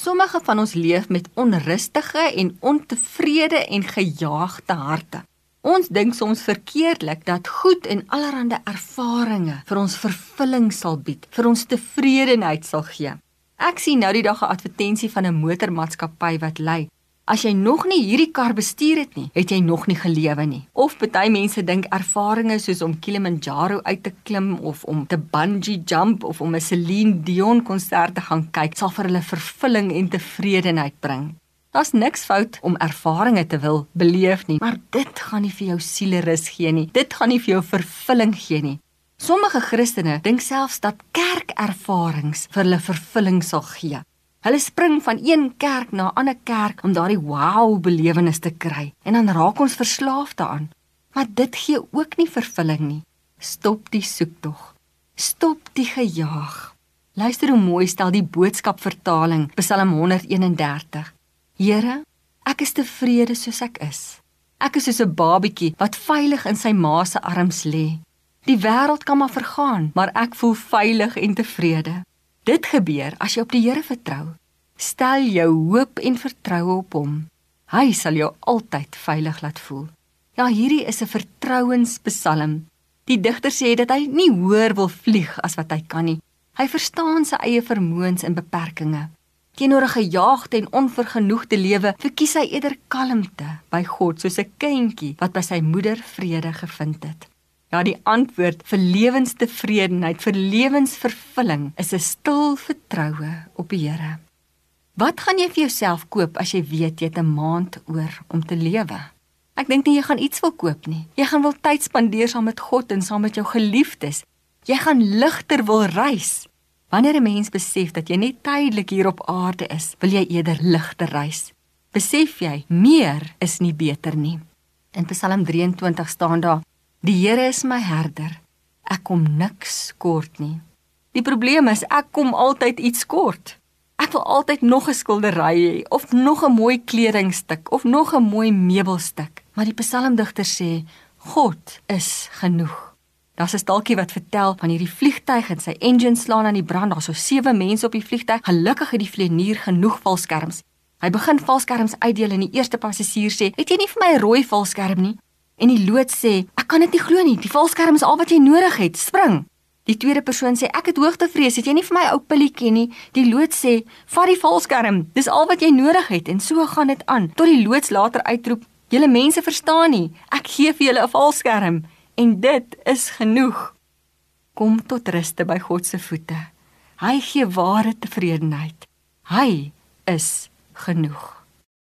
Sommige van ons leef met onrustige en ontevrede en gejaagde harte. Ons dink soms verkeerdelik dat goed en allerlei ervarings vir ons vervulling sal bied, vir ons tevredenheid sal gee. Ek sien nou die dag 'n advertensie van 'n motormaatskappy wat lei: As jy nog nie hierdie kar bestuur het nie, het jy nog nie gelewe nie. Of party mense dink ervarings soos om Kilimanjaro uit te klim of om te bungee jump of om 'n Celine Dion konsert te gaan kyk, sal vir hulle vervulling en tevredenheid bring. Daar's niks fout om ervarings te wil beleef nie, maar dit gaan nie vir jou sielerus gee nie. Dit gaan nie vir jou vervulling gee nie. Sommige Christene dink selfs dat kerkervarings vir hulle vervulling sal gee. Hulle spring van een kerk na 'n ander kerk om daardie wow belewenis te kry en dan raak ons verslaaf daaraan. Maar dit gee ook nie vervulling nie. Stop die soektog. Stop die gejaag. Luister hoe mooi stel die boodskap vertaling Psalm 131. Here, ek is tevrede soos ek is. Ek is soos 'n babatjie wat veilig in sy ma se arms lê. Die wêreld kan maar vergaan, maar ek voel veilig en tevrede. Dit gebeur as jy op die Here vertrou. Stel jou hoop en vertroue op hom. Hy sal jou altyd veilig laat voel. Ja, hierdie is 'n vertrouenspsalm. Die digter sê dat hy nie hoër wil vlieg as wat hy kan nie. Hy verstaan sy eie vermoëns en beperkings. Teenoor 'n gejaagde en onvergenoegde lewe, verkies hy eerder kalmte by God soos 'n kindjie wat by sy moeder vrede gevind het. Ja, die antwoord vir lewenstevredenheid, vir lewensvervulling is 'n stil vertroue op die Here. Wat gaan jy vir jouself koop as jy weet jy het 'n maand oor om te lewe? Ek dink nie jy gaan iets wil koop nie. Jy gaan wil tyd spandeer saam met God en saam met jou geliefdes. Jy gaan ligter wil reis. Wanneer 'n mens besef dat jy net tydelik hier op aarde is, wil jy eerder ligter reis. Besef jy, meer is nie beter nie. In Psalm 23 staan daar: Die Here is my herder. Ek kom niks kort nie. Die probleem is ek kom altyd iets kort. Ek wil altyd nog 'n skildery hê of nog 'n mooi kledingstuk of nog 'n mooi meubelstuk. Maar die psalmdigter sê God is genoeg. Daar's 'n stalkie wat vertel van hierdie vliegtyg en sy engine slaan aan die brand. Daar's so sewe mense op die vliegtyg. Gelukkig het die vlieënier genoeg valskerms. Hy begin valskerms uitdeel en die eerste passasier sê: "Het jy nie vir my 'n rooi valskerm nie?" En die loods sê: "Ek kan dit nie glo nie. Die valskerm is al wat jy nodig het. Spring." Die tweede persoon sê: "Ek het hoogtevrees. Het jy nie vir my ou pilletjie nie?" Die loods sê: "Vat die valskerm. Dis al wat jy nodig het." En so gaan dit aan tot die loods later uitroep: "Julle mense verstaan nie. Ek gee vir julle 'n valskerm en dit is genoeg." Kom tot ruste by God se voete. Hy gee ware tevredenheid. Hy is genoeg.